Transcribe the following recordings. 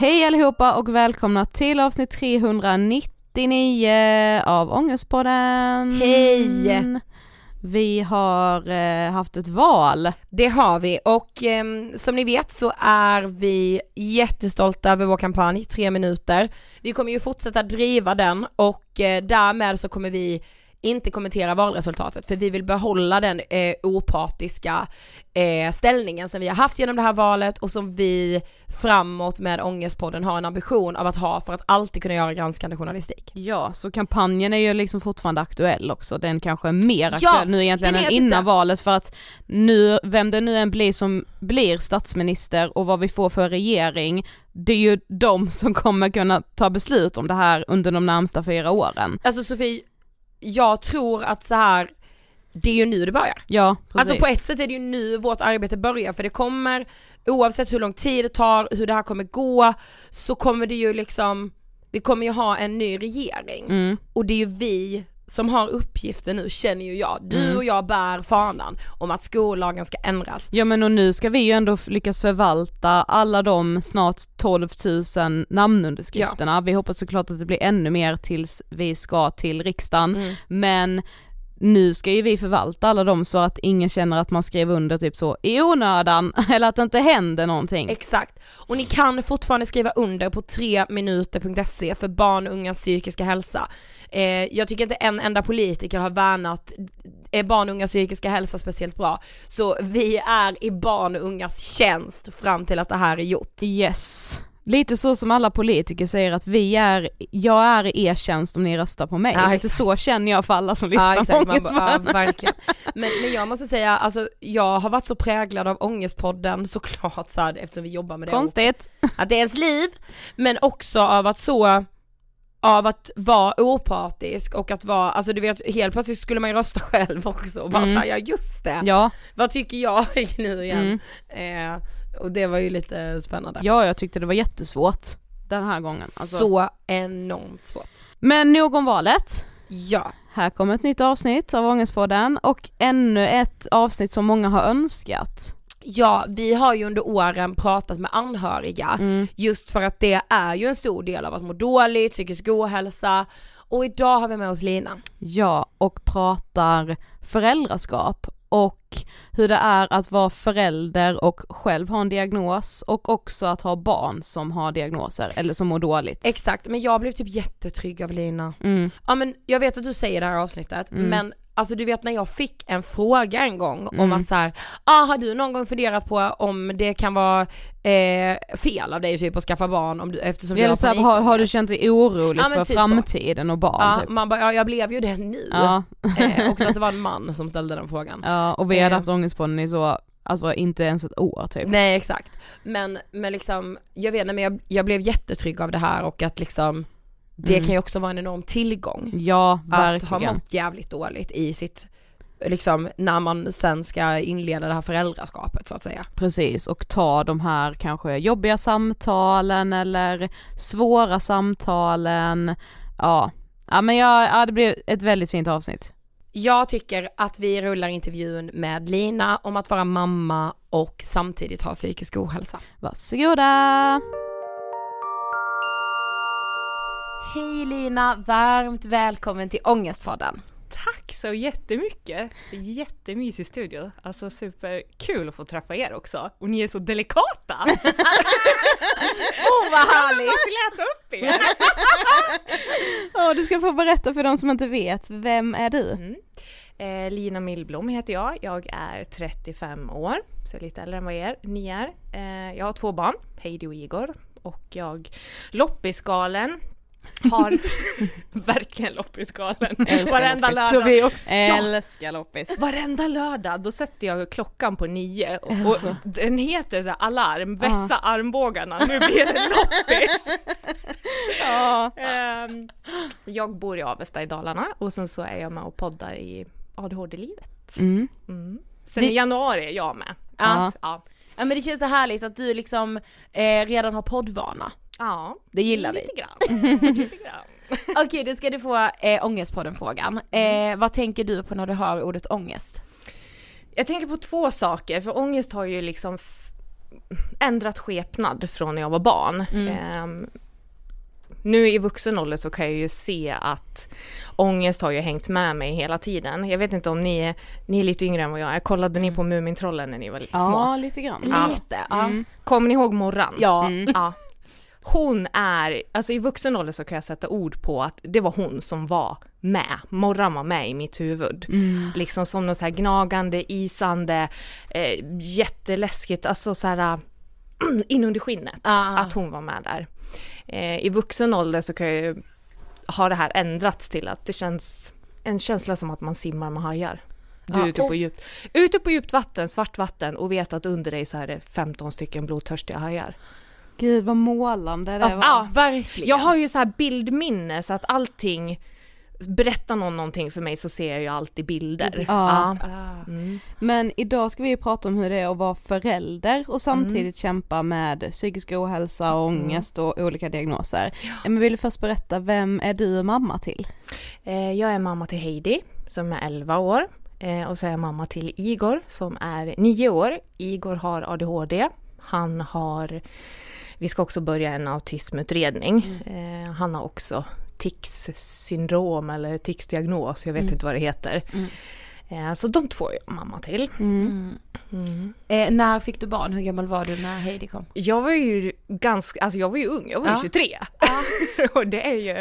Hej allihopa och välkomna till avsnitt 399 av Ångestpodden! Hej! Vi har eh, haft ett val. Det har vi och eh, som ni vet så är vi jättestolta över vår kampanj, tre minuter. Vi kommer ju fortsätta driva den och eh, därmed så kommer vi inte kommentera valresultatet för vi vill behålla den eh, opartiska eh, ställningen som vi har haft genom det här valet och som vi framåt med Ångestpodden har en ambition av att ha för att alltid kunna göra granskande journalistik. Ja, så kampanjen är ju liksom fortfarande aktuell också, den kanske är mer aktuell ja, nu egentligen än innan inte. valet för att nu, vem det nu än blir som blir statsminister och vad vi får för regering, det är ju de som kommer kunna ta beslut om det här under de närmsta fyra åren. Alltså Sofie, jag tror att så här det är ju nu det börjar. Ja, precis. Alltså på ett sätt är det ju nu vårt arbete börjar för det kommer, oavsett hur lång tid det tar, hur det här kommer gå, så kommer det ju liksom, vi kommer ju ha en ny regering. Mm. Och det är ju vi som har uppgiften nu känner ju jag, du Mm. och jag bär fanan om att skollagen ska ändras. Ja men och nu ska vi ju ändå lyckas förvalta alla de snart 12 000 namnunderskrifterna. Vi hoppas såklart att det blir ännu mer tills vi ska till riksdagen. Mm. Men nu ska ju vi förvalta alla dem så att ingen känner att man skrev under typ så i onödan eller att det inte händer någonting. Exakt, och ni kan fortfarande skriva under på 3minuter.se för barn och ungas psykiska hälsa. Eh, jag tycker inte en enda politiker har värnat är barn och ungas psykiska hälsa speciellt bra. Så vi är i barn och ungas tjänst fram till att det här är gjort. Yes. Lite så som alla politiker säger att vi är, jag är i er tjänst om ni röstar på mig. Ja, Lite så känner jag för alla som lyssnar Ja på exakt, ja, Ångestpodden. verkligen. Men, men jag måste säga, alltså jag har varit så präglad av Ångestpodden såklart så här, eftersom vi jobbar med det. Konstigt. att det är ens liv, men också av att så av att vara opartisk och att vara, alltså du vet helt plötsligt skulle man ju rösta själv också och bara Mm. såhär, ja just det, Ja, vad tycker jag nu igen? mm. Eh, och det var ju lite spännande. ja jag tyckte det var jättesvårt den här gången. Alltså. Så enormt svårt. Men nog om valet. Ja, Här kommer ett nytt avsnitt av Ångestpodden och ännu ett avsnitt som många har önskat. ja vi har ju under åren pratat med anhöriga Mm. just för att det är ju en stor del av att må dåligt, psykisk ohälsa och idag har vi med oss Lina. Ja, och pratar föräldraskap och hur det är att vara förälder och själv ha en diagnos och också att ha barn som har diagnoser eller som mår dåligt. Exakt, men jag blev typ jättetrygg av Lina. Mm. Ja men jag vet att du säger det här avsnittet, Mm. men alltså du vet när jag fick en fråga en gång om Mm. att så här, ah, har du någon gång funderat på om det kan vara eh, fel av dig typ att skaffa barn om du, eftersom du har så här, har, har du känt dig orolig Ja, för typ så. framtiden och barn Ja, typ? man bara, ja jag blev ju det nu. Ja. Eh, också att det var en man som ställde den frågan. ja, och vi hade Eh. haft ångestpodden i så, alltså inte ens ett år typ. Nej exakt, men, men liksom, jag vet inte men jag, jag blev jättetrygg av det här och att liksom det Mm. kan ju också vara en enorm tillgång. Ja, Att ha verkligen. mått jävligt dåligt i sitt, liksom när man sen ska inleda det här föräldraskapet så att säga. Precis, och ta de här kanske jobbiga samtalen eller svåra samtalen. Ja, ja men jag, ja, det blev ett väldigt fint avsnitt. Jag tycker att vi rullar intervjun med Lina om att vara mamma och samtidigt ha psykisk ohälsa. Varsågoda! Hej Lina, varmt välkommen till Ångestpodden. Tack så jättemycket! Jättemysig studio. Alltså superkul att få träffa er också. Och ni är så delikata! Åh vad härligt! Lät upp er! Ja, du ska få berätta för de som inte vet, vem är du? Mm. Eh, Lina Millblom heter jag. Jag är 35 år, så jag lite äldre än vad er, ni är. Eh, jag har två barn, Heidi och Igor. Och jag, loppisgalen, har verkligen loppisgalen. Varenda lördag. Så vi också älskar loppis. Varenda lördag då sätter jag klockan på nio och, och den heter så här alarm, vässa armbågarna, nu blir det loppis! Ja. Ehm, jag bor i Avesta i Dalarna och sen så är jag med och poddar i ADHD-livet. Mm. Mm. Sen Det- i januari är jag med. Ja. Ja. Ja men det känns så härligt att du liksom eh, redan har poddvana. Ja. Det gillar vi. Lite grann. Lite grann. Okej, då ska du få eh, Ångestpodden-frågan. Eh, vad tänker du på när du hör ordet ångest? Jag tänker på två saker, för ångest har ju liksom f- ändrat skepnad från när jag var barn. Ehm, nu i vuxen ålder så kan jag ju se att ångest har ju hängt med mig hela tiden. Jag vet inte om ni är, ni är lite yngre än vad jag är. Kollade ni på Mumintrollen när ni var lite små? ja, lite grann. Ja. Lite, ja. Mm. Kommer ni ihåg Morran? Ja. Mm. Ja. Hon är, alltså i vuxen ålder så kan jag sätta ord på att det var hon som var med. Morran var med i mitt huvud. Mm. Liksom som något så här gnagande, isande, eh, jätteläskigt, alltså så här äh, inunder skinnet. Ah. Att hon var med där. Eh, I vuxen ålder så kan jag ju, har det här ändrats till att det känns en känsla som att man simmar med hajar. Du är Ja. ute på djupt, ute på djupt vatten, svart vatten och vet att under dig så är det 15 stycken blodtörstiga hajar. Gud vad målande det var. Ja, verkligen. Jag har ju så här bildminne så att allting berättar någon någonting för mig så ser jag ju alltid bilder. Ja. Ah. Mm. Men idag ska vi ju prata om hur det är att vara förälder och samtidigt Mm. kämpa med psykisk ohälsa, och ångest och olika diagnoser. Men vill du först berätta, vem är du mamma till? Eh, Jag är mamma till Heidi som är 11 år eh, och så är jag mamma till Igor som är 9 år. Igor har ADHD. Han har, vi ska också börja en autismutredning. Eh, Han har också tics syndrom eller tics diagnos, jag vet Mm. inte vad det heter. Mm. Eh, Så de två är jag mamma till. Mm. Mm. Eh, när fick du barn? Hur gammal var du när Heidi kom? Jag var ju ganska, alltså jag var ju ung, jag var ju Ja. 23. och det är ju,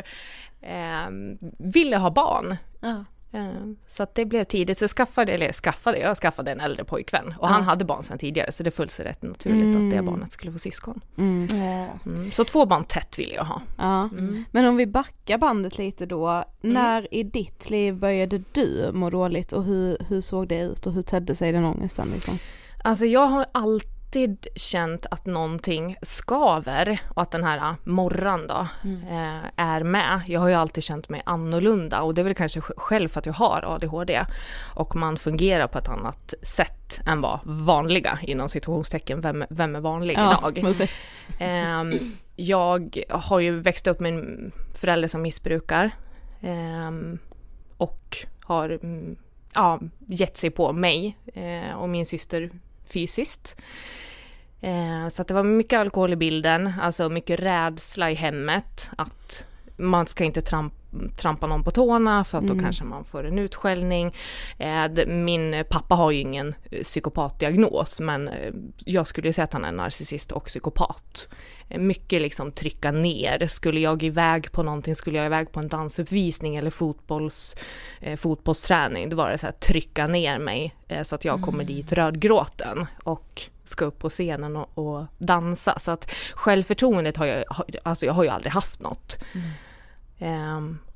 eh, ville ha barn. Ja. Eh, Så att det blev tidigt, så jag skaffade, eller skaffade, jag skaffade en äldre pojkvän och han hade barn sedan tidigare så det föll sig rätt naturligt att det Mm. barnet skulle få syskon. Mm. Mm. Så två barn tätt ville jag ha. Ja. Mm. Men om vi backar bandet lite då, när i ditt liv började du må dåligt och hur, hur såg det ut och hur tedde sig den ångesten liksom? Alltså jag har alltid känt att någonting skaver och att den här äh, morran då eh, är med. Jag har ju alltid känt mig annorlunda och det är väl kanske sj- själv för att jag har ADHD och man fungerar på ett annat sätt än vad vanliga inom situationstecken, vem, vem är vanlig idag? precis. Ehm, jag har ju växt upp med en förälder som missbrukar ehm, och har mm, ja, gett sig på mig eh, och min syster fysiskt. Eh, så att det var mycket alkohol i bilden, alltså mycket rädsla i hemmet att man ska inte trampa trampa någon på tårna för att då Mm. kanske man får en utskällning. Eh, min pappa har ju ingen eh, psykopatdiagnos men eh, jag skulle säga att han är narcissist och psykopat. Mycket liksom trycka ner. Skulle jag iväg på någonting, skulle jag iväg på en dansuppvisning eller fotbolls, fotbollsträning, då var det så här trycka ner mig så att jag kommer dit rödgråten och ska upp på scenen och, och dansa. Så att självförtroendet har jag, alltså jag har ju aldrig haft något. Ehm,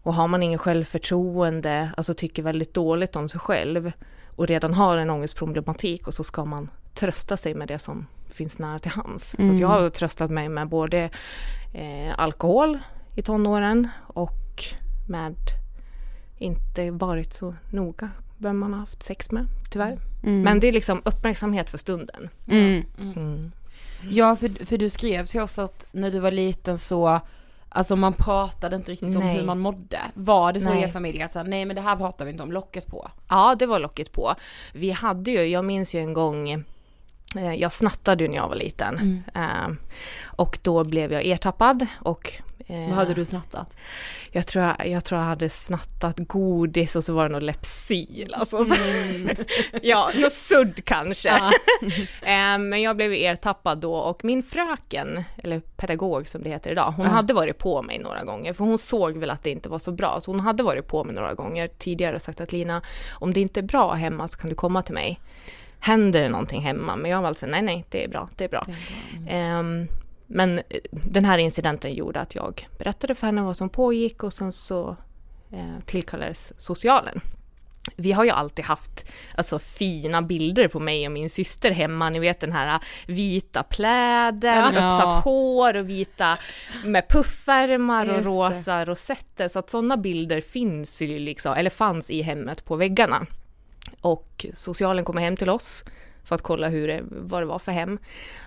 och har man ingen självförtroende, alltså tycker väldigt dåligt om sig själv och redan har en ångestproblematik och så ska man trösta sig med det som finns nära till hands. Så Mm. att jag har tröstat mig med både eh, alkohol i tonåren och med inte varit så noga vem man har haft sex med, tyvärr. Mm. Men det är liksom uppmärksamhet för stunden. Mm. Mm. Ja, för, för du skrev till oss att när du var liten så Alltså man pratade inte riktigt om Nej. hur man mådde. Var det så i Nej. er familj att säga, nej men det här pratar vi inte om, locket på? Ja, det var locket på. Vi hade ju, jag minns ju en gång, eh, jag snattade ju när jag var liten. Eh, och då blev jag ertappad och eh, Vad hade du snattat? Jag tror jag, jag tror jag hade snattat godis och så var det något Lepsyl. Alltså, så, ja, något sudd kanske. Eh, Men jag blev ertappad då och min fröken, eller pedagog som det heter idag, hon Ja. hade varit på mig några gånger för hon såg väl att det inte var så bra. Så hon hade varit på mig några gånger tidigare och sagt att Lina, om det inte är bra hemma så kan du komma till mig. Händer det någonting hemma? Men jag var alltså nej, nej, det är bra, det är bra. Ehm, men eh, den här incidenten gjorde att jag berättade för henne vad som pågick och sen så eh, tillkallades socialen. Vi har ju alltid haft alltså, fina bilder på mig och min syster hemma. Ni vet den här vita pläden, Ja. uppsatt hår och vita med puffärmar och rosa rosetter. Så att sådana bilder finns ju liksom, eller fanns i hemmet på väggarna. Och socialen kommer hem till oss för att kolla hur det, vad det var för hem.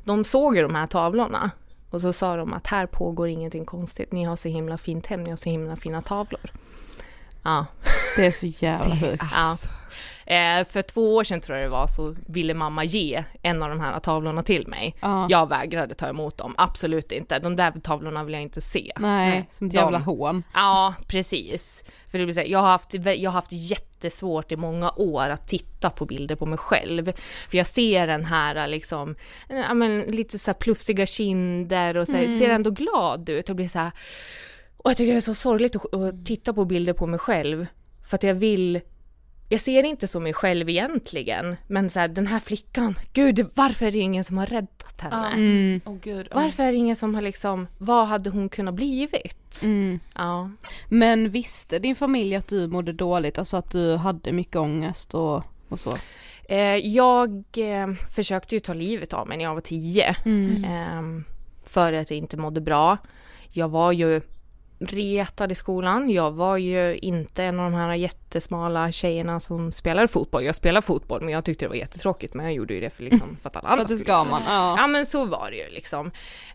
De såg ju de här tavlorna och så sa de att här pågår ingenting konstigt. Ni har så himla fint hem, ni har så himla fina tavlor. Ja, Det är så jävla sjukt. ja. Eh, för två år sedan tror jag det var så ville mamma ge en av de här tavlorna till mig. Ja. Jag vägrade ta emot dem, absolut inte. De där tavlorna vill jag inte se. Nej, som ett jävla hån. Ja, precis. För det blir så här, jag, har haft, jag har haft jättesvårt i många år att titta på bilder på mig själv. För jag ser den här liksom, ja, men, lite så här plufsiga kinder och så här, ser ändå glad ut och blir så här. Och jag tycker det är så sorgligt att, att titta på bilder på mig själv. För att jag vill jag ser inte som mig själv egentligen, men så här, den här flickan, gud varför är det ingen som har räddat henne? Mm. Åh gud. Varför är det ingen som har liksom, vad hade hon kunnat blivit? Mm. Ja. Men visste din familj att du mådde dåligt, alltså att du hade mycket ångest och, och så? Eh, jag eh, försökte ju ta livet av mig när jag var tio. Mm. Eh, för att jag inte mådde bra. Jag var ju retad i skolan. Jag var ju inte en av de här jättesmala tjejerna som spelade fotboll. Jag spelade fotboll men jag tyckte det var jättetråkigt men jag gjorde ju det för, liksom, för att alla andra skulle ska man, ja. Ja men så var det ju liksom.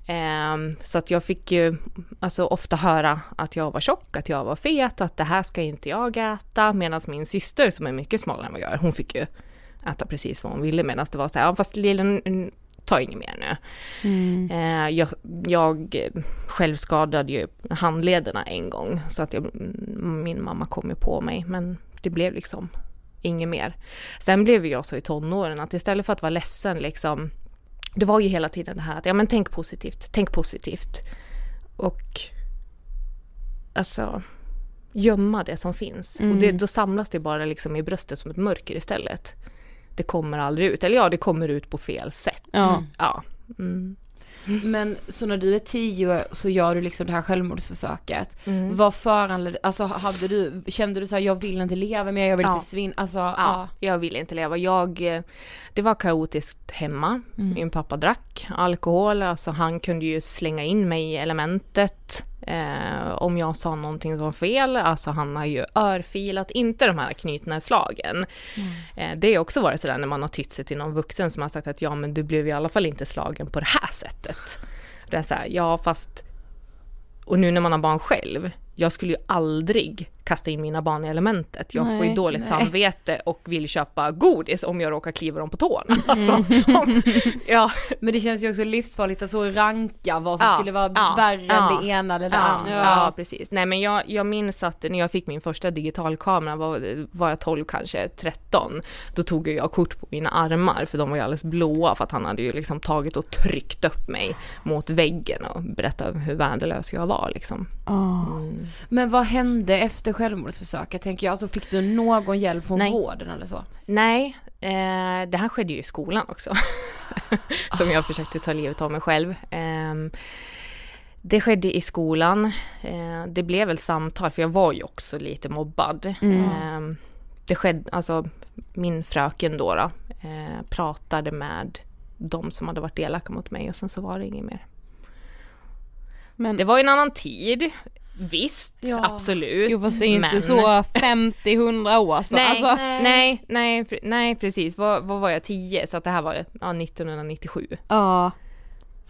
Ehm, så att jag fick ju alltså ofta höra att jag var tjock, att jag var fet, att det här ska inte jag äta. Medan min syster som är mycket smalare än vad jag är, hon fick ju äta precis vad hon ville medan det var så här, ja fast lillen, ta inget mer nu. Mm. Eh, jag, jag själv skadade ju handlederna en gång så att jag, min mamma kom ju på mig men det blev liksom inget mer. Sen blev jag så i tonåren att istället för att vara ledsen liksom det var ju hela tiden det här att ja men tänk positivt, tänk positivt. Och alltså gömma det som finns. Och det, då samlas det bara liksom i bröstet som ett mörker istället. Det kommer aldrig ut, eller ja det kommer ut på fel sätt. Ja. Ja. Mm. Men så när du är tio så gör du liksom det här självmordsförsöket. Mm. Vad föranledde, alltså hade du, kände du så här, jag vill inte leva mer, jag vill Ja. försvinna, alltså Ja, ja. jag ville inte leva. Jag, det var kaotiskt hemma. Min pappa drack alkohol, alltså han kunde ju slänga in mig i elementet eh, om jag sa någonting som var fel. Alltså han har ju örfilat, inte de här knytnävsslagen. Eh, det har också varit sådär när man har tytt sig till någon vuxen som har sagt att ja men du blev i alla fall inte slagen på det här sättet. Det är såhär, ja fast och nu när man har barn själv, jag skulle ju aldrig kasta in mina barn i elementet. Jag får ju Nej, dåligt nej. samvete och vill köpa godis om jag råkar kliva dem på tårna. Alltså, om, ja, Men det känns ju också livsfarligt att så ranka vad som Ja, skulle vara ja, värre ja, än det ena eller det ja, andra. ja, precis. Nej men jag, jag minns att när jag fick min första digitalkamera var, var jag 12 kanske, 13. Då tog jag kort på mina armar för de var ju alldeles blåa för att han hade ju liksom tagit och tryckt upp mig mot väggen och berättat hur värdelös jag var liksom. Ja. Mm. Men vad hände efter självmordsförsöket tänker jag? Alltså fick du någon hjälp från Nej. vården eller så? Nej, eh, det här skedde ju i skolan också. Som jag försökte ta livet av mig själv. Ehm, det skedde i skolan. Eh, det blev väl samtal, för jag var ju också lite mobbad. Ehm, det skedde, alltså min fröken då, då eh, pratade med de som hade varit elaka mot mig och sen så var det inget mer. Men Det var ju en annan tid. Visst, Ja. absolut. jo fast det är inte men- så 50-100 år sedan. Nej, alltså. nej, nej, nej, precis. Vad, var jag, 10? Så att det här var ja, 1997. Ja.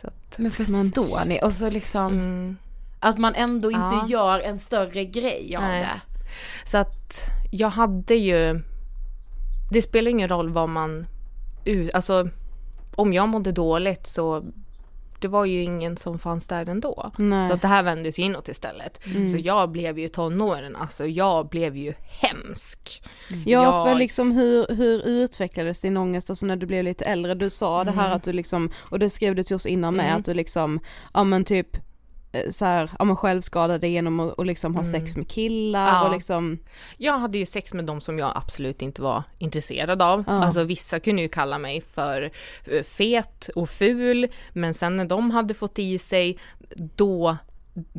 Så att, Men förstår ni? Och så liksom mm, att man ändå inte Ja. gör en större grej av Nej. det. så att jag hade ju, det spelar ingen roll vad man, alltså om jag mådde dåligt så det var ju ingen som fanns där ändå. Nej. Så att det här vändes ju inåt istället. Mm. Så jag blev ju tonåren, alltså jag blev ju hemsk. Ja för Jag- liksom hur, hur utvecklades din ångest alltså när du blev lite äldre? Du sa det här att du liksom, och det skrev du till oss innan med, Mm. att du liksom, ja men typ så här, ja men självskadade genom att och liksom ha sex med killar Ja. och liksom Jag hade ju sex med de som jag absolut inte var intresserad av. Ja. Alltså vissa kunde ju kalla mig för eh, fet och ful, men sen när de hade fått i sig, då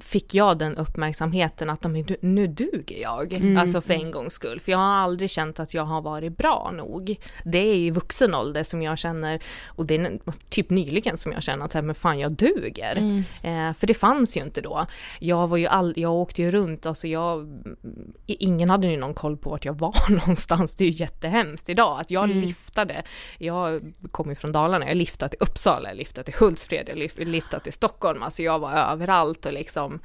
fick jag den uppmärksamheten att de, nu, duger jag, alltså för en gångs skull. För jag har aldrig känt att jag har varit bra nog. Det är i vuxen ålder som jag känner, och det är typ nyligen som jag känner att men fan jag duger. Eh, för det fanns ju inte då. Jag var ju all, jag åkte ju runt, alltså jag, ingen hade ju någon koll på vart jag var någonstans. Det är ju jättehemskt idag att jag liftade. Jag kom ju från Dalarna, jag liftade till Uppsala, jag liftade till Hultsfred, jag lif- liftade till Stockholm. Alltså jag var överallt och liksom,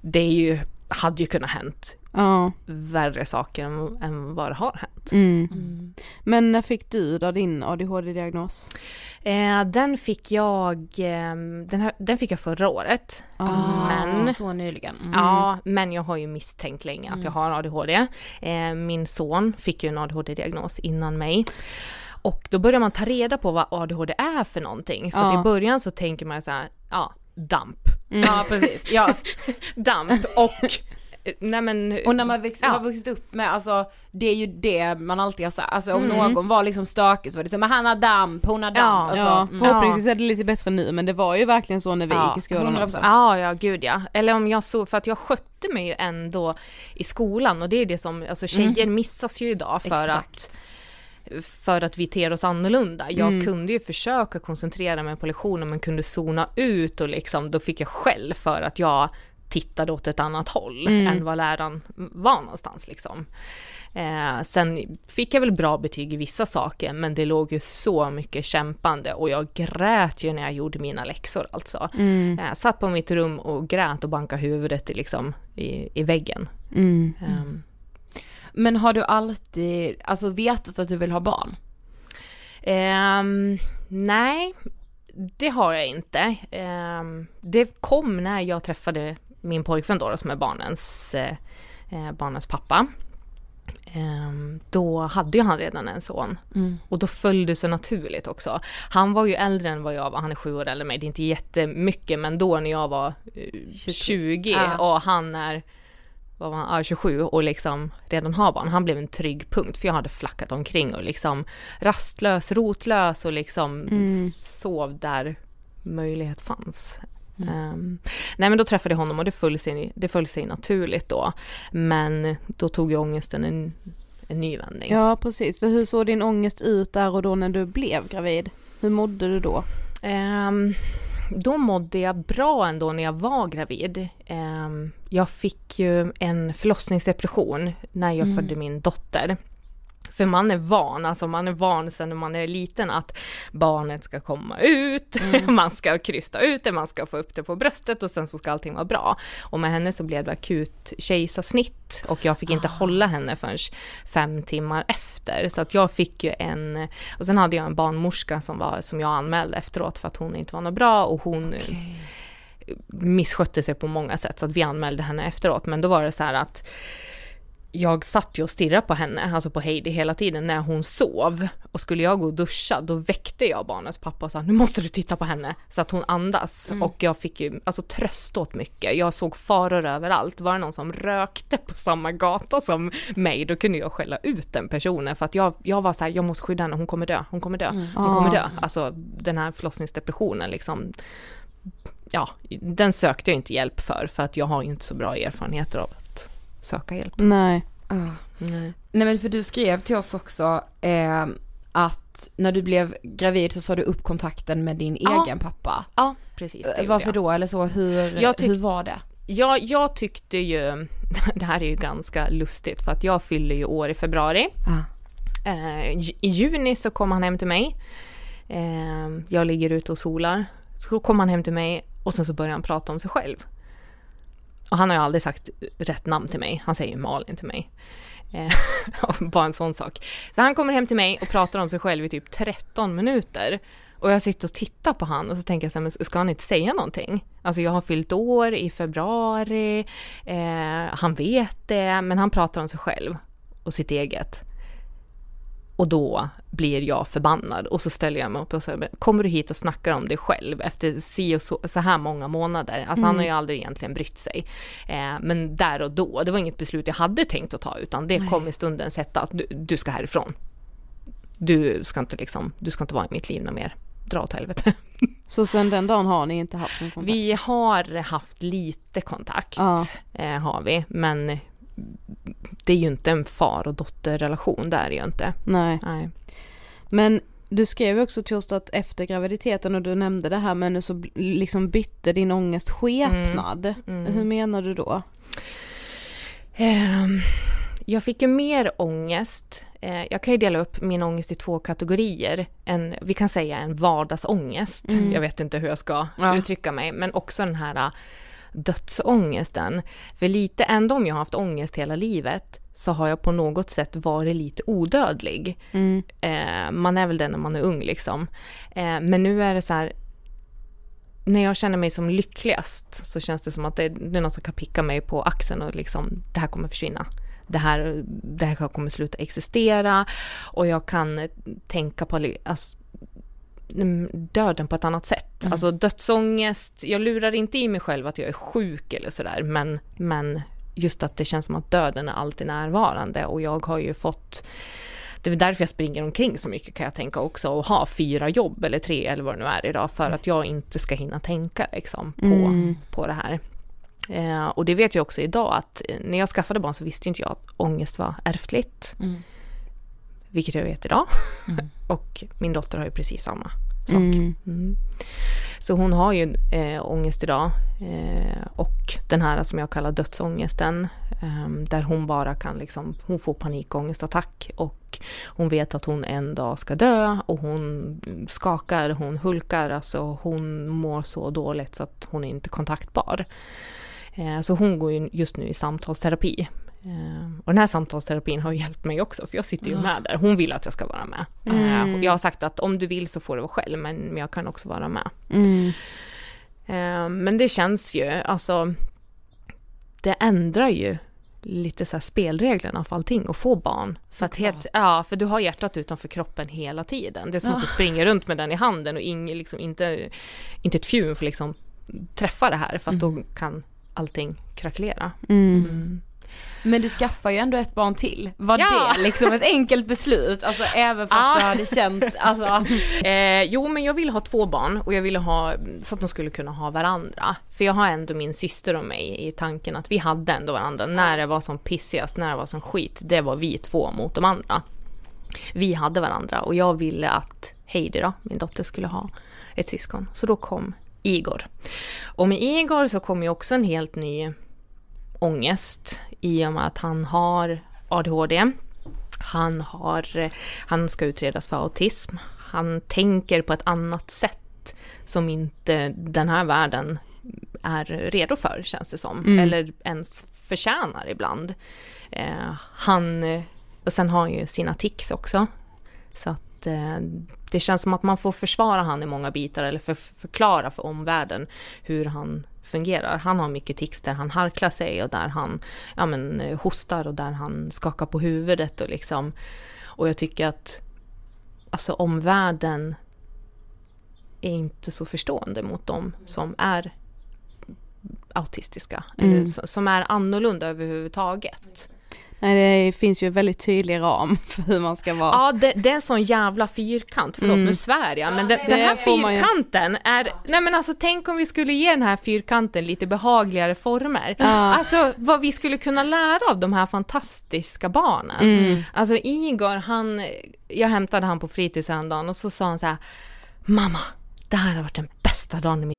det är ju, hade ju kunnat hänt Ja. värre saker än, än vad det har hänt. Mm. Men när fick du då din ADHD-diagnos? Eh, den fick jag, eh, den, här, den fick jag förra året. Men- så, så nyligen. Mm. Ja, men jag har ju misstänkt länge att jag har ADHD. Eh, min son fick ju en ADHD-diagnos innan mig. Och då börjar man ta reda på vad ADHD är för någonting. För att Ja. i början så tänker man så här, ja, damp. Ja precis, ja. Damp och, nej men. Och när man växt, Ja. har vuxit upp med, alltså det är ju det man alltid har sagt, alltså om Mm. någon var liksom stökig så var det så, men han har damp, hon har damp, Ja, alltså, ja, mm. förhoppningsvis är det lite bättre nu men det var ju verkligen så när vi Ja, gick i skolan 100%. också. Ja, ja, gud ja. Eller om jag så, för att jag skötte mig ju ändå i skolan och det är det som, alltså tjejer missas ju idag för Exakt. att för att vi ter oss annorlunda. Jag Mm. kunde ju försöka koncentrera mig på lektionen men kunde zona ut och liksom, då fick jag skäll för att jag tittade åt ett annat håll Mm. än vad läraren var någonstans liksom. Eh, sen fick jag väl bra betyg i vissa saker men det låg ju så mycket kämpande och jag grät ju när jag gjorde mina läxor alltså. Mm. Jag satt på mitt rum och grät och bankade huvudet i, liksom, i, i väggen. Mm. Ehm, Men har du alltid, alltså vetat att du vill ha barn? Ehm, nej, det har jag inte. Ehm, det kom när jag träffade min pojkvän då, som är barnens, eh, eh, barnens pappa. Ehm, då hade ju han redan en son och då föll det sig naturligt också. Han var ju äldre än vad jag var, han är sju år äldre än mig, det är inte jättemycket men då när jag var eh, 20 Ja. och han är vad var han, ja, 27 och liksom redan har barn, han blev en trygg punkt för jag hade flackat omkring och liksom rastlös, rotlös och liksom s- sov där möjlighet fanns. Ehm, nej men då träffade jag honom och det föll sig, det föll sig naturligt då. Men då tog ju ångesten en, en ny vändning. Ja precis, för hur såg din ångest ut där och då när du blev gravid? Hur mådde du då? Ehm, då mådde jag bra ändå när jag var gravid. Ehm, jag fick ju en förlossningsdepression när jag födde min dotter. För man är van, alltså man är van sen när man är liten att barnet ska komma ut, man ska krysta ut det, man ska få upp det på bröstet och sen så ska allting vara bra. Och med henne så blev det akut kejsarsnitt och jag fick inte hålla henne förrän fem timmar efter. Så att jag fick ju en, och sen hade jag en barnmorska som, var, som jag anmälde efteråt för att hon inte var något bra och hon misskötte sig på många sätt så att vi anmälde henne efteråt. Men då var det så här att jag satt ju och stirrade på henne, alltså på Heidi hela tiden när hon sov. Och skulle jag gå och duscha, då väckte jag barnets pappa och sa nu måste du titta på henne så att hon andas. Och jag fick ju alltså tröst åt mycket. Jag såg faror överallt. Var det någon som rökte på samma gata som mig, då kunde jag skälla ut den personen för att jag, jag var så här, jag måste skydda henne, hon kommer dö, hon kommer dö, hon kommer dö. Alltså den här förlossningsdepressionen liksom. Ja, den sökte jag inte hjälp för, för att jag har ju inte så bra erfarenheter av att söka hjälp. Nej. Nej. Nej men för du skrev till oss också eh, att när du blev gravid så sa du upp kontakten med din Ja. egen pappa. Ja, precis. Det Eh, Varför jag. då eller så, hur, Jag tyck- hur var det? Jag, jag tyckte ju, det här är ju ganska lustigt för att jag fyller ju år i februari. Ah. Eh, I juni så kom han hem till mig. Eh, jag ligger ute och solar. Så kom han hem till mig och sen så började han prata om sig själv. Och han har ju aldrig sagt rätt namn till mig. Han säger ju Malin till mig. Eh, bara en sån sak. Så han kommer hem till mig och pratar om sig själv i typ 13 minuter. Och jag sitter och tittar på han och så tänker jag så här, men ska han inte säga någonting? Alltså jag har fyllt år i februari, eh, han vet det, men han pratar om sig själv och sitt eget. Och då blir jag förbannad och så ställer jag mig upp och säger, "Men kommer du hit och snackar om dig själv efter si och så, så här många månader? Alltså han har ju aldrig egentligen brytt sig. Eh, men där och då, det var inget beslut jag hade tänkt att ta utan det kom i stunden sätta att du, du ska härifrån. Du ska inte liksom, du ska inte vara i mitt liv något mer. Dra åt helvete. Så sen den dagen har ni inte haft någon kontakt? Vi har haft lite kontakt, Ja. eh, har vi, men det är ju inte en far och dotterrelation, det är det ju inte. Nej. Nej. Men du skrev också till oss att efter graviditeten och du nämnde det här men så liksom bytte din ångest skepnad. Mm. Hur menar du då? Ehm, jag fick ju mer ångest. Eh, jag kan ju dela upp min ångest i två kategorier. En, vi kan säga en vardagsångest. Jag vet inte hur jag ska Ja. uttrycka mig. Men också den här dödsångesten. För lite, ändå om jag har haft ångest hela livet så har jag på något sätt varit lite odödlig. Mm. Eh, man är väl det när man är ung liksom. Eh, men nu är det så här, när jag känner mig som lyckligast så känns det som att det, det är någon som kan picka mig på axeln och liksom, det här kommer försvinna. Det här, det här kommer sluta existera och jag kan tänka på alltså, döden på ett annat sätt. Alltså dödsångest, jag lurar inte i mig själv att jag är sjuk eller sådär men, men just att det känns som att döden är alltid närvarande och jag har ju fått det är därför jag springer omkring så mycket kan jag tänka också och ha fyra jobb eller tre eller vad det nu är idag för att jag inte ska hinna tänka liksom på, Mm. på det här. Eh, och det vet jag också idag att eh, när jag skaffade barn så visste inte jag att ångest var ärftligt. Mm. Vilket jag vet idag. Mm. och min dotter har ju precis samma sak. Mm. Mm. Så hon har ju eh, ångest idag eh, och den här som jag kallar dödsångesten eh, där hon bara kan liksom, hon får panikångestattack och hon vet att hon en dag ska dö och hon skakar, hon hulkar, alltså hon mår så dåligt så att hon är inte kontaktbar. Eh, så hon går ju just nu i samtalsterapi och den här samtalsterapin har hjälpt mig också, för jag sitter ju med där. Hon vill att jag ska vara med. Mm. Uh, jag har sagt att om du vill så får du vara själv, men jag kan också vara med. Mm. Uh, men det känns ju, alltså, det ändrar ju lite så spelreglerna för allting och få barn. Så att helt, ja, för du har hjärtat utanför kroppen hela tiden. Det är som att du springer runt med den i handen och ing, liksom, inte, inte ett fjun får liksom träffa det här, för att mm. då kan allting krackelera. Mm. mm. Men du skaffar ju ändå ett barn till. Var ja. det liksom ett enkelt beslut? Alltså även fast ah. du hade känt, alltså. Eh, jo men jag ville ha två barn och jag ville ha så att de skulle kunna ha varandra. För jag har ändå min syster och mig i tanken att vi hade ändå varandra. När det var som pissigast, när det var som skit, det var vi två mot de andra. Vi hade varandra och jag ville att Heidi då, min dotter, skulle ha ett syskon. Så då kom Igor. Och med Igor så kom ju också en helt ny ångest i och med att han har ADHD. Han, har, han ska utredas för autism. Han tänker på ett annat sätt som inte den här världen är redo för, känns det som. Mm. Eller ens förtjänar ibland. Eh, han, och sen har han ju sina tics också. Så att eh, det känns som att man får försvara han i många bitar eller för, förklara för omvärlden hur han fungerar. Han har mycket tics där han harklar sig och där han ja, men, eh, hostar och där han skakar på huvudet och liksom. Och jag tycker att alltså omvärlden är inte så förstående mot dem som är autistiska, mm. eller som är annorlunda överhuvudtaget. Nej det finns ju en väldigt tydlig ram för hur man ska vara. Ja det, det är en sån jävla fyrkant, förlåt mm. nu svär jag, men det, den här fyrkanten är, nej men alltså tänk om vi skulle ge den här fyrkanten lite behagligare former. Ja. Alltså vad vi skulle kunna lära av de här fantastiska barnen. Mm. Alltså Igor, han, jag hämtade han på fritids häromdagen och så sa han så här, mamma, det här har varit den bästa dagen i mitt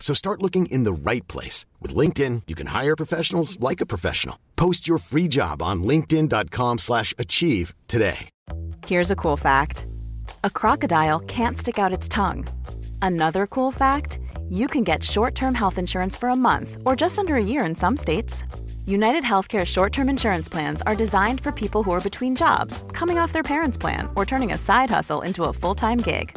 So start looking in the right place. With LinkedIn, you can hire professionals like a professional. Post your free job on linkedin.com slash achieve today. Here's a cool fact. A crocodile can't stick out its tongue. Another cool fact, you can get short-term health insurance for a month or just under a year in some states. United Healthcare short term insurance plans are designed for people who are between jobs, coming off their parents' plan, or turning a side hustle into a full time gig.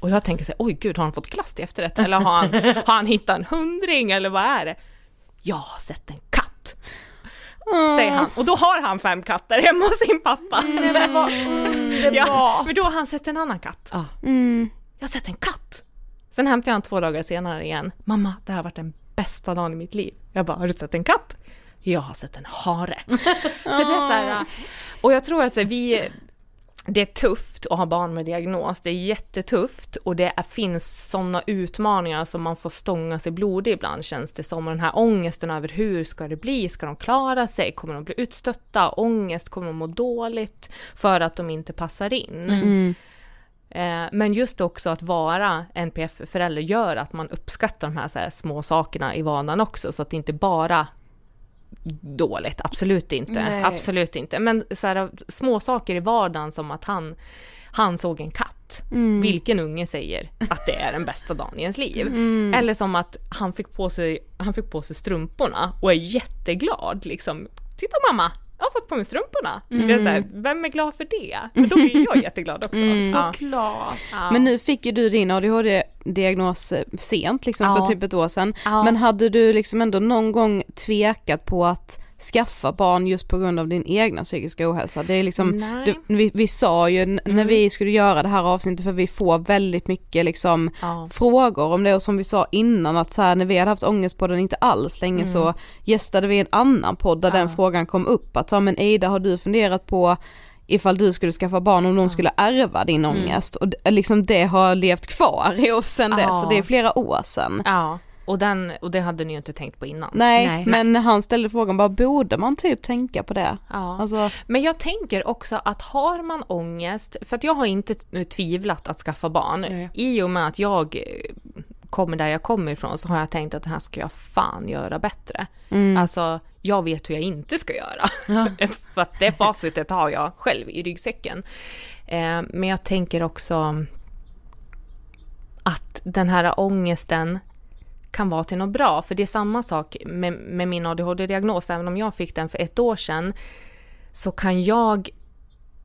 Och jag tänker så här, oj gud har han fått klass till efterrätt eller har han, har han hittat en hundring eller vad är det? Jag har sett en katt! Mm. Säger han. Och då har han fem katter hemma hos sin pappa. Nej men vad! Ja, för då har han sett en annan katt. Ah. Mm. Jag har sett en katt! Sen hämtade jag han två dagar senare igen. Mamma, det här har varit den bästa dagen i mitt liv. Jag bara, har du sett en katt? Jag har sett en hare. så det är så här, och jag tror att vi, det är tufft att ha barn med diagnos, det är jättetufft och det är, finns sådana utmaningar som man får stånga sig blodig ibland känns det som. Och den här ångesten över hur ska det bli, ska de klara sig, kommer de bli utstötta, ångest, kommer de må dåligt för att de inte passar in. Mm. Eh, men just också att vara NPF-förälder gör att man uppskattar de här, så här små sakerna i vardagen också, så att det inte bara dåligt, absolut inte. Nej. Absolut inte. Men så här, små saker i vardagen som att han, han såg en katt. Mm. Vilken unge säger att det är den bästa dagen i ens liv? Mm. Eller som att han fick, på sig, han fick på sig strumporna och är jätteglad liksom. Titta mamma, jag har fått på mig strumporna. Det är så här, vem är glad för det? Men då blir jag jätteglad också. Mm. Såklart. Ja. Men nu fick ju du din ADHD-diagnos eh, sent liksom Ja. för typ ett år sedan. Ja. Men hade du liksom ändå någon gång tvekat på att skaffa barn just på grund av din egna psykiska ohälsa? Det är liksom, du, vi, vi sa ju n- när Mm. vi skulle göra det här avsnittet för vi får väldigt mycket liksom Ja. frågor om det och som vi sa innan att så här, när vi hade haft ångest på den inte alls länge så gästade vi en annan podd där Mm. Ja. den frågan kom upp att ja men Ida har du funderat på ifall du skulle skaffa barn om de skulle ärva din Mm. ångest och d- liksom det har levt kvar i oss sen dess Ja. så det är flera år sedan. Ja, och, den, och det hade ni ju inte tänkt på innan. Nej, Nej. men när han ställde frågan bara borde man typ tänka på det? Ja. Alltså, Men jag tänker också att har man ångest, för att jag har inte tvivlat att skaffa barn, Nej. i och med att jag eh, kommer där jag kommer ifrån så har jag tänkt att det här ska jag fan göra bättre. Alltså, jag vet hur jag inte ska göra. för att det facitet har jag själv i ryggsäcken. Eh, men jag tänker också att den här ångesten kan vara till något bra. För det är samma sak med, med min ADHD-diagnos. Även om jag fick den för ett år sedan så kan jag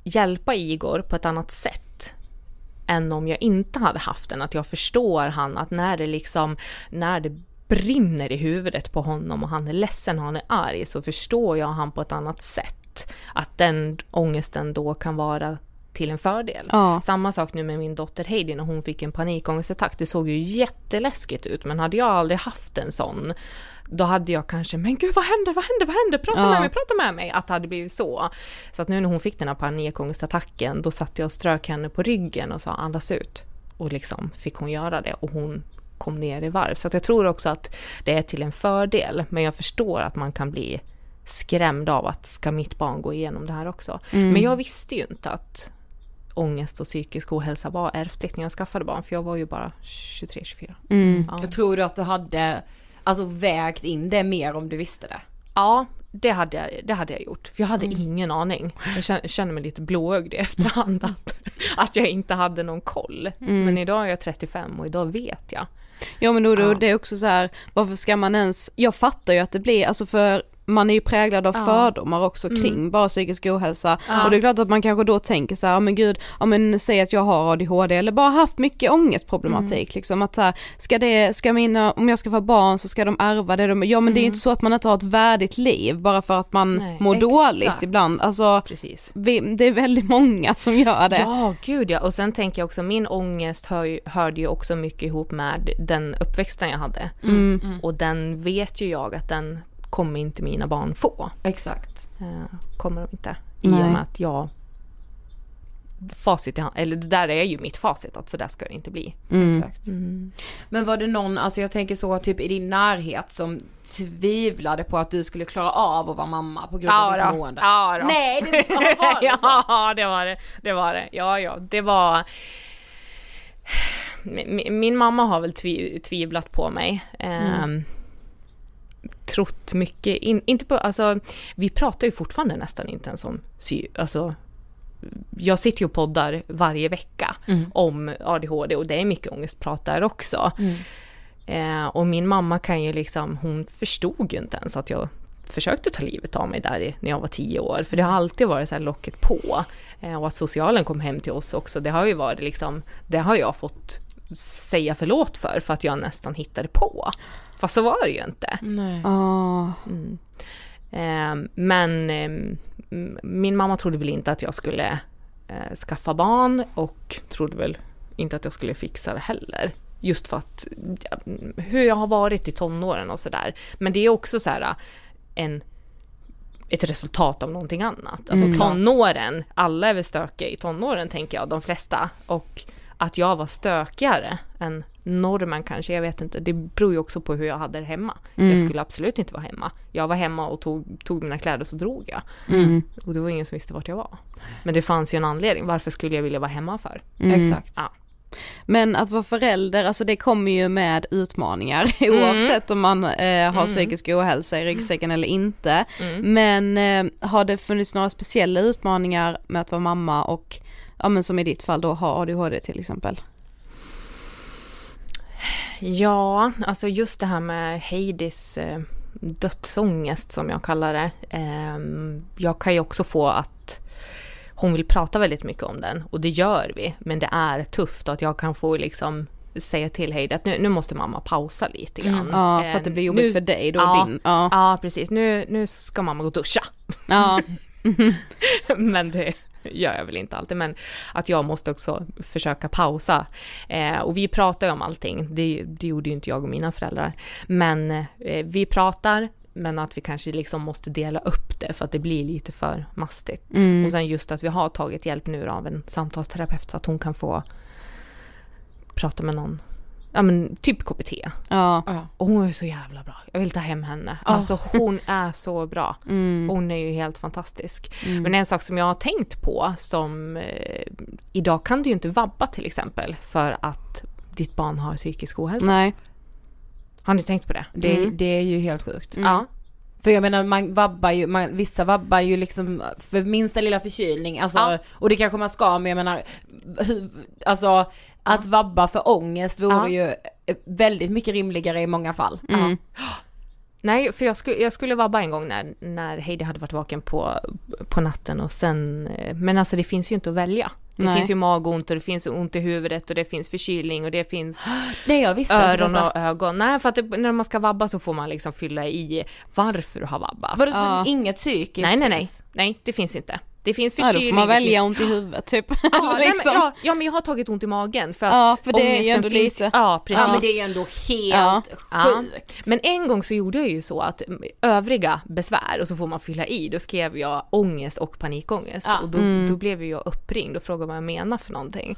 hjälpa Igor på ett annat sätt än om jag inte hade haft den. Att jag förstår han att när det liksom, när det brinner i huvudet på honom och han är ledsen och han är arg så förstår jag han på ett annat sätt. Att den ångesten då kan vara till en fördel. Ja. Samma sak nu med min dotter Heidi när hon fick en panikångestattack. Det såg ju jätteläskigt ut men hade jag aldrig haft en sån då hade jag kanske, men gud vad händer, vad händer, vad händer, prata Ja. med mig, prata med mig, att det hade blivit så. Så att nu när hon fick den här panikångestattacken, då satt jag och strök henne på ryggen och sa andas ut. Och liksom fick hon göra det och hon kom ner i varv. Så att jag tror också att det är till en fördel, men jag förstår att man kan bli skrämd av att ska mitt barn gå igenom det här också. Men jag visste ju inte att ångest och psykisk ohälsa var ärftligt när jag skaffade barn, för jag var ju bara 23-24. mm. Ja. Jag tror du att du hade alltså vägt in det mer om du visste det? Ja, det hade jag, det hade jag gjort. För jag hade ingen aning. Jag känner, mig lite blåögd i efterhand att, att jag inte hade någon koll. Men idag är jag 35 och idag vet jag. Ja men då, då Ja. det är också så här, varför ska man ens, jag fattar ju att det blir, alltså för man är ju präglad av Ja. fördomar också kring bara psykisk ohälsa Ja. och det är klart att man kanske då tänker så här, men gud, ja men säg att jag har ADHD eller bara haft mycket ångestproblematik liksom att så här, ska det, ska mina, om jag ska få barn så ska de ärva det de, ja men det är inte så att man inte har ett värdigt liv bara för att man Nej, mår exakt. dåligt ibland, alltså Precis. vi, det är väldigt många som gör det. Ja, gud ja. Och sen tänker jag också, min ångest hör, hörde ju också mycket ihop med den uppväxten jag hade. Mm. Och den vet ju jag att den kommer inte mina barn få. Exakt. Eh, kommer de inte. I Nej. och med att jag facit i hand, eller det där är ju mitt facit att så där ska det inte bli. Mm. Exakt. Men var det någon, alltså jag tänker så typ i din närhet som tvivlade på att du skulle klara av att vara mamma på grund av ditt mående? Ja då. Nej, det var det så. ja, det var det. Det var det. Ja, ja, det var... Min, min mamma har väl tvi, tvivlat på mig. Ehm, Trott mycket, in, inte på, alltså vi pratar ju fortfarande nästan inte ens om sy, alltså jag sitter ju och poddar varje vecka om ADHD och det är mycket ångestprat där också. Eh, och min mamma kan ju liksom, hon förstod ju inte ens att jag försökte ta livet av mig där i, när jag var tio år. För det har alltid varit så locket på. Eh, och att socialen kom hem till oss också, det har ju varit liksom, det har jag fått säga förlåt för, för att jag nästan hittade på. Fast så var det ju inte. Nej. Ah. Eh, men eh, m- min mamma trodde väl inte att jag skulle eh, skaffa barn och trodde väl inte att jag skulle fixa det heller. Just för att hur jag har varit i tonåren och sådär. Men det är också så här en ett resultat av någonting annat. Alltså tonåren, alla är väl stökiga i tonåren tänker jag, de flesta. Och att jag var stökigare än normen kanske, jag vet inte. Det beror ju också på hur jag hade det hemma. Jag skulle absolut inte vara hemma. Jag var hemma och tog, tog mina kläder och så drog jag. Och det var ingen som visste vart jag var. Men det fanns ju en anledning, varför skulle jag vilja vara hemma för? Exakt. Ja. Men att vara förälder, alltså det kommer ju med utmaningar oavsett om man eh, har Mm. psykisk ohälsa i ryggsäcken eller inte. Mm. Men eh, har det funnits några speciella utmaningar med att vara mamma och, ja men som i ditt fall då ha ADHD till exempel? Ja, alltså just det här med Heidis eh, dödsångest som jag kallar det. Ehm, jag kan ju också få att hon vill prata väldigt mycket om den och det gör vi. Men det är tufft att jag kan få liksom säga till Heidi att nu, nu måste mamma pausa lite grann. Mm. Ja för att det Ehm, blir jobbigt nu- för dig då, ja, din, ja. Ja, precis. Nu, nu ska mamma gå och duscha. ja. men det gör jag väl inte alltid, men att jag måste också försöka pausa. Eh, och vi pratar ju om allting, det, det gjorde ju inte jag och mina föräldrar. Men eh, vi pratar, men att vi kanske liksom måste dela upp det för att det blir lite för mastigt. Mm. Och sen just att vi har tagit hjälp nu av en samtalsterapeut så att hon kan få prata med någon, ja men typ KBT. ja. Och hon är så jävla bra, jag vill ta hem henne. Alltså hon är så bra. Mm. Hon är ju helt fantastisk. Mm. Men en sak som jag har tänkt på som eh, idag kan du ju inte vabba till exempel för att ditt barn har psykisk ohälsa. Nej. Har ni tänkt på det? Det, Mm. det är ju helt sjukt. Ja. För jag menar man vabbar ju, man, vissa vabbar ju liksom för minsta lilla förkylning, alltså, Ja. och det kanske man ska men jag menar, alltså att vabba för ångest vore Ja. ju eh, väldigt mycket rimligare i många fall. Mm. Nej, för jag skulle, jag skulle vabba en gång när, när Heidi hade varit vaken på, på natten och sen, eh, men alltså det finns ju inte att välja. Det Nej. finns ju magont och det finns ont i huvudet och det finns förkylning och det finns Nej jag visste öron och ögon. Nej, för att det, när man ska vabba så får man liksom fylla i varför du har vabbat. Var det Ja. inget psykiskt? Nej, nej, nej. Nej, det finns inte. Det finns Ja, förkylning. då får man välja finns... ont i huvudet typ. Ja, nej, liksom. men, ja, ja, men jag har tagit ont i magen för att Ja, för det är ju ångesten ändå finns. lite- Ja, precis. Ja men det är ju ändå Ja. helt Ja. sjukt. Men en gång så gjorde jag ju så att mm, övriga besvär och så får man fylla i, då skrev jag ångest och panikångest Ja. och då, Mm. då blev ju jag uppringd och frågade vad jag menar för någonting.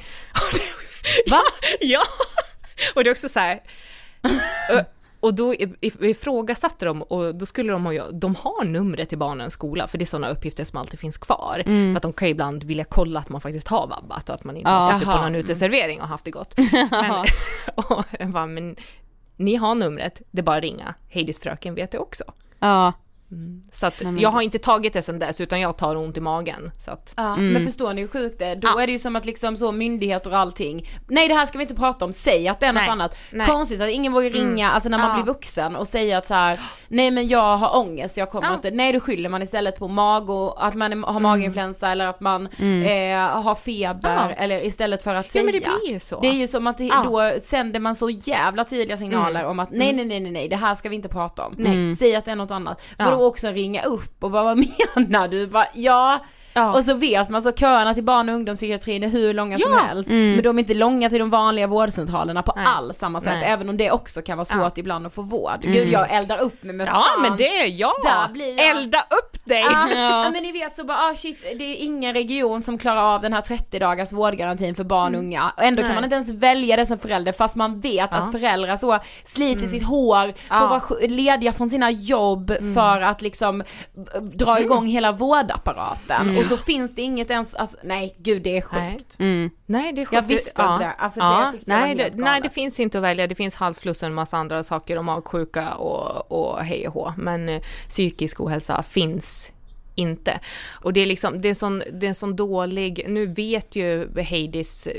Va? ja! Och det är också så här. Och då ifrågasatte de och då skulle de ha, de har numret till barnens skola för det är sådana uppgifter som alltid finns kvar. För att de kan ju ibland vilja kolla att man faktiskt har vabbat och att man inte har suttit på någon uteservering och haft det gott. Men, och jag bara, men ni har numret, det är bara att ringa. Heidis fröken vet det också. Ja. Så att jag har inte tagit det sen dess utan jag tar ont i magen. Så att, Ja, Mm. men förstår ni hur sjukt det är? Då Ja. är det ju som att liksom så myndigheter och allting, nej det här ska vi inte prata om, säg att det är något Nej. annat. Nej. Konstigt att ingen vågar ringa, alltså när man Ja. blir vuxen och säga att så här, nej men jag har ångest, jag kommer Ja. inte, nej då skyller man istället på mag och att man har maginfluensa eller att man eh, har feber Mm. Ja. eller istället för att ja säga. men det blir ju så. Det är ju som att det, Ja. då sänder man så jävla tydliga signaler Mm. om att nej nej nej nej nej det här ska vi inte prata om. Nej. Säg att det är något annat. Ja. För då också ringa upp och bara vad menar du? Bara, ja. Ja. Och så vet man så köerna till barn och ungdomspsykiatrin är hur långa som Ja. helst. Men de är inte långa till de vanliga vårdcentralerna på Nej. alls samma sätt. Nej. Även om det också kan vara svårt Ja. ibland att få vård. Gud jag eldar upp mig med Ja fan. men det är jag! Jag- Elda upp dig! Ja, men ni vet så bara, ah shit, det är ingen region som klarar av den här 30 dagars vårdgarantin för barn och unga. Och ändå kan Nej. man inte ens välja det som förälder fast man vet att föräldrar så sliter sitt hår, får Ja. vara sj- lediga från sina jobb för att liksom eh, dra igång hela vårdapparaten. Och så finns det inget ens, alltså, nej gud det är sjukt. Mm. Nej det är sjukt. Jag visste ja. inte det. Alltså, det ja. tyckte jag var nej, helt det, nej det finns inte att välja, det finns halsfluss och en massa andra saker och magsjuka och, och hej och hå. Men eh, psykisk ohälsa finns inte. Och det är liksom, det är, sån, det är en sån dålig, nu vet ju Heidis eh,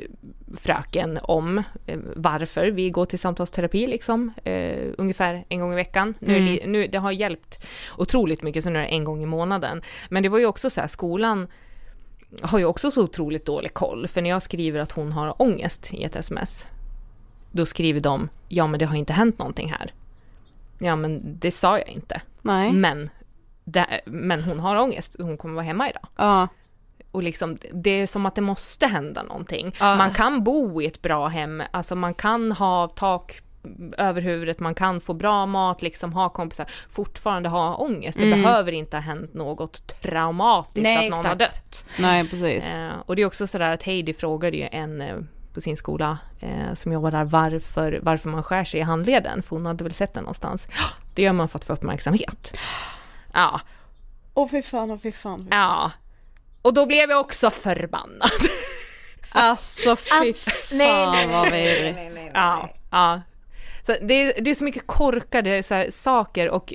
fröken om eh, varför vi går till samtalsterapi liksom, eh, ungefär en gång i veckan. Nu, är det, nu, det har hjälpt otroligt mycket, så nu är det en gång i månaden. Men det var ju också så här, skolan har ju också så otroligt dålig koll, för när jag skriver att hon har ångest i ett sms, då skriver de, ja men det har inte hänt någonting här. Ja men det sa jag inte. Nej. Men, det, men hon har ångest, hon kommer vara hemma idag. Ja. Och liksom, det är som att det måste hända någonting. Ja. Man kan bo i ett bra hem, alltså man kan ha tak över huvudet, man kan få bra mat, liksom ha kompisar, fortfarande ha ångest. Det behöver inte ha hänt något traumatiskt Nej, att någon har exakt. dött. Nej precis. Eh, och det är också sådär att Heidi frågade ju en eh, på sin skola eh, som jobbar där varför, varför man skär sig i handleden, för hon hade väl sett den någonstans. Det gör man för att få uppmärksamhet. Ja, Åh fy fan, åh fy fan. ja. Och då blev jag också förbannad. Alltså fy fan vad vidrigt. Ja, ja. Så det, är, det är så mycket korkade så här, saker och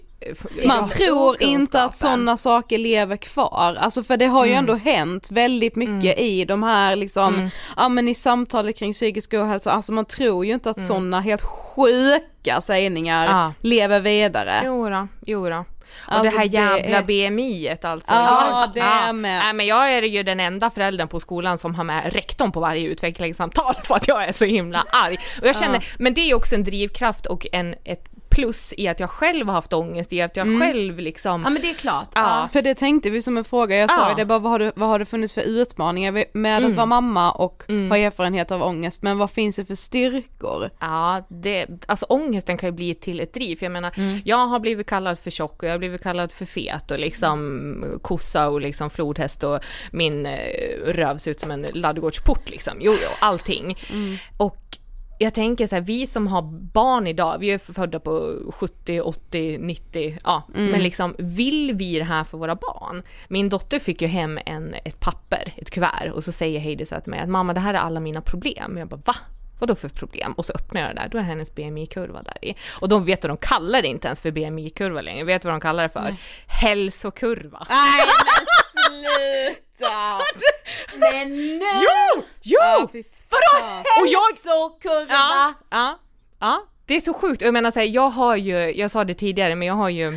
Man ja, tror inte att sådana saker lever kvar, alltså för det har ju Mm. ändå hänt väldigt mycket i de här liksom, Mm. ja men i samtalet kring psykisk ohälsa, alltså man tror ju inte att Mm. sådana helt sjuka sägningar Ja. lever vidare. Jo då, jo då. Och Alltså, det här det jävla är- BMI-et alltså. Ja, jag, det är med. Nej men jag är ju den enda föräldern på skolan som har med rektorn på varje utvecklingssamtal för att jag är så himla arg. Och jag känner, men det är också en drivkraft och en, ett plus i att jag själv har haft ångest, i att jag själv liksom Ja men det är klart. Ja. För det tänkte vi som en fråga, jag sa Ja. ju det bara vad har, det, vad har det funnits för utmaningar med Mm. att vara mamma och ha erfarenhet av ångest, men vad finns det för styrkor? Ja, det, alltså ångesten kan ju bli till ett driv. För jag menar, jag har blivit kallad för tjock och jag har blivit kallad för fet och liksom kossa och liksom flodhäst och min eh, röv ser ut som en ladugårdsport liksom. Jo, jo, allting. Och jag tänker så här, vi som har barn idag, vi är födda på 70, 80, 90, ja, men liksom vill vi det här för våra barn? Min dotter fick ju hem en, ett papper, ett kuvert och så säger Heidi så här till mig att mamma det här är alla mina problem. Jag bara va? Vadå för problem? Och så öppnar jag det där, då är hennes BMI-kurva där i. Och de vet att de kallar det inte ens för BMI-kurva längre, vet du vad de kallar det för? Hälsokurva. Nej men sluta! Men nu! Jo! Jo! Vadå? Och jag, Hälsokurva! Ja, ja, ja. Det är så sjukt. Jag menar så här, jag har ju, jag sa det tidigare, men jag har ju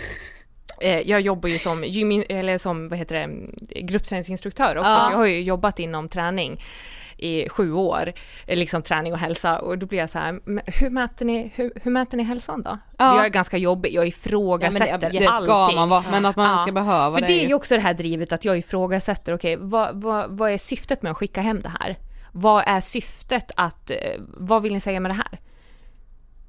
eh, jag jobbar ju som, gym, eller som vad heter det, gruppträningsinstruktör också, Ja. så jag har ju jobbat inom träning i sju år, eh, liksom träning och hälsa och då blir jag så här, hur mäter ni, hur, hur mäter ni hälsan då? Ja. Jag är ganska jobbig, jag ifrågasätter Det ska allting. man vara, men att man Ja. ska behöva För det. det är ju också det här drivet att jag ifrågasätter, okej, vad, vad, vad är syftet med att skicka hem det här? Vad är syftet att, eh, vad vill ni säga med det här?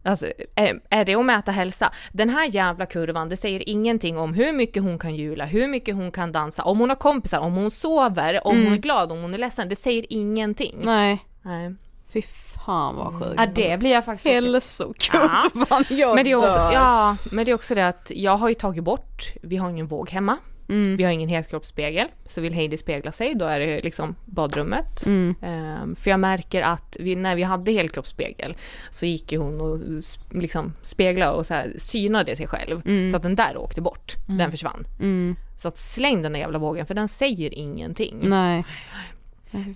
Alltså, är, är det att mäta hälsa? Den här jävla kurvan, det säger ingenting om hur mycket hon kan jula, hur mycket hon kan dansa, om hon har kompisar, om hon sover, om hon är glad, om hon är ledsen. Det säger ingenting. Nej, Nej. fy fan vad sjukt. Ja det blir jag faktiskt Hälsokurvan, jag Men det, är också, dör. ja, men det är också det att jag har ju tagit bort, vi har ingen våg hemma. Mm. Vi har ingen helkroppsspegel, så vill Heidi spegla sig då är det liksom badrummet. Mm. Ehm, för jag märker att vi, när vi hade helkroppsspegel så gick ju hon och liksom spegla och så här synade sig själv. Så att den där åkte bort, den försvann. Mm. Så att släng den där jävla vågen för den säger ingenting. Nej.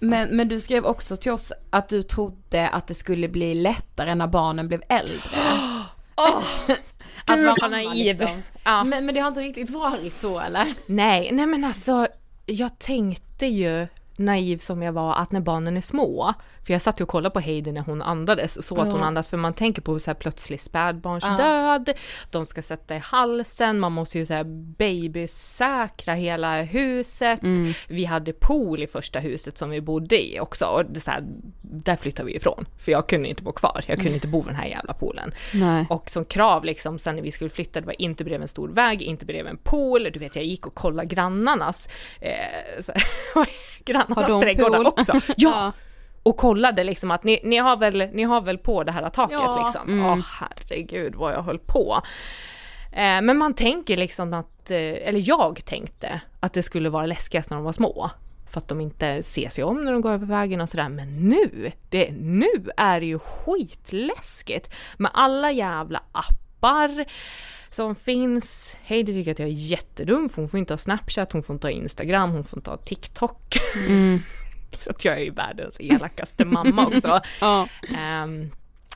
Men, men du skrev också till oss att du trodde att det skulle bli lättare när barnen blev äldre. att vara naiv. liksom. Ja. Men, men det har inte riktigt varit så eller? Nej, nej men alltså jag tänkte ju naiv som jag var att när barnen är små, för jag satt ju och kollade på Heidi när hon andades så att hon andas. För man tänker på så här plötslig spädbarnsdöd, de ska sätta i halsen, man måste ju så här babysäkra hela huset. Vi hade pool i första huset som vi bodde i också. Och det så här, där flyttade vi ifrån. För jag kunde inte bo kvar, jag kunde inte bo vid den här jävla poolen. Nej. Och som krav liksom sen när vi skulle flytta, det var inte bredvid en stor väg, inte bredvid en pool. Du vet jag gick och kollade grannarnas, eh, så, Har grannarnas de trädgårdar pool? också. Ja! Och kollade liksom att ni, ni, har väl, ni har väl på det här taket Ja. liksom. Åh herregud vad jag höll på. Eh, men man tänker liksom att, eh, eller jag tänkte att det skulle vara läskigast när de var små. För att de inte ser sig om när de går över vägen och sådär. Men nu, det, nu är det ju skitläskigt. Med alla jävla appar som finns. Heidi tycker att jag är jättedum för hon får inte ha Snapchat, hon får inte ha Instagram, hon får inte ha TikTok. Så att jag är ju världens elakaste mamma också. Ja. Ehm,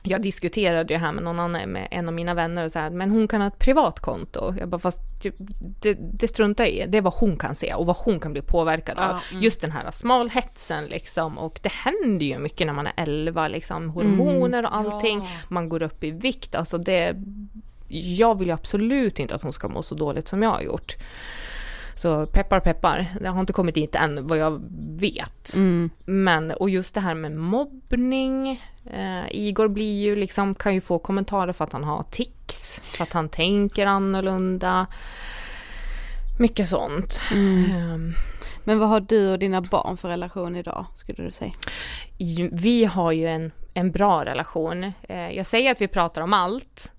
jag diskuterade ju här med någon annan, med en av mina vänner och så här, men hon kan ha ett privat konto. Jag bara, fast det, det struntar jag i, det är vad hon kan se och vad hon kan bli påverkad av. Just den här smalhetsen liksom och det händer ju mycket när man är 11 liksom, hormoner och allting. Man går upp i vikt, alltså det, jag vill ju absolut inte att hon ska må så dåligt som jag har gjort. Så peppar peppar, det har inte kommit dit än vad jag vet. Men, och just det här med mobbning. Eh, Igor blir ju liksom, kan ju få kommentarer för att han har tics, för att han tänker annorlunda. Mycket sånt. Ehm, Men vad har du och dina barn för relation idag, skulle du säga? vi har ju en, en bra relation. Eh, jag säger att vi pratar om allt.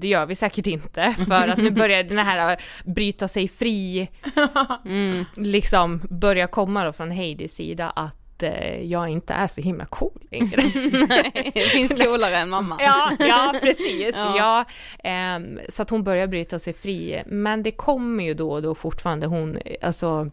Det gör vi säkert inte, för att nu börjar den här bryta sig fri, liksom börja komma då från Heidis sida att att eh, jag inte är så himla cool längre. Nej, det finns coolare än mamma. ja, ja, precis. Ja. Ja. ehm, så att hon börjar bryta sig fri. Men det kommer ju då och då fortfarande hon, alltså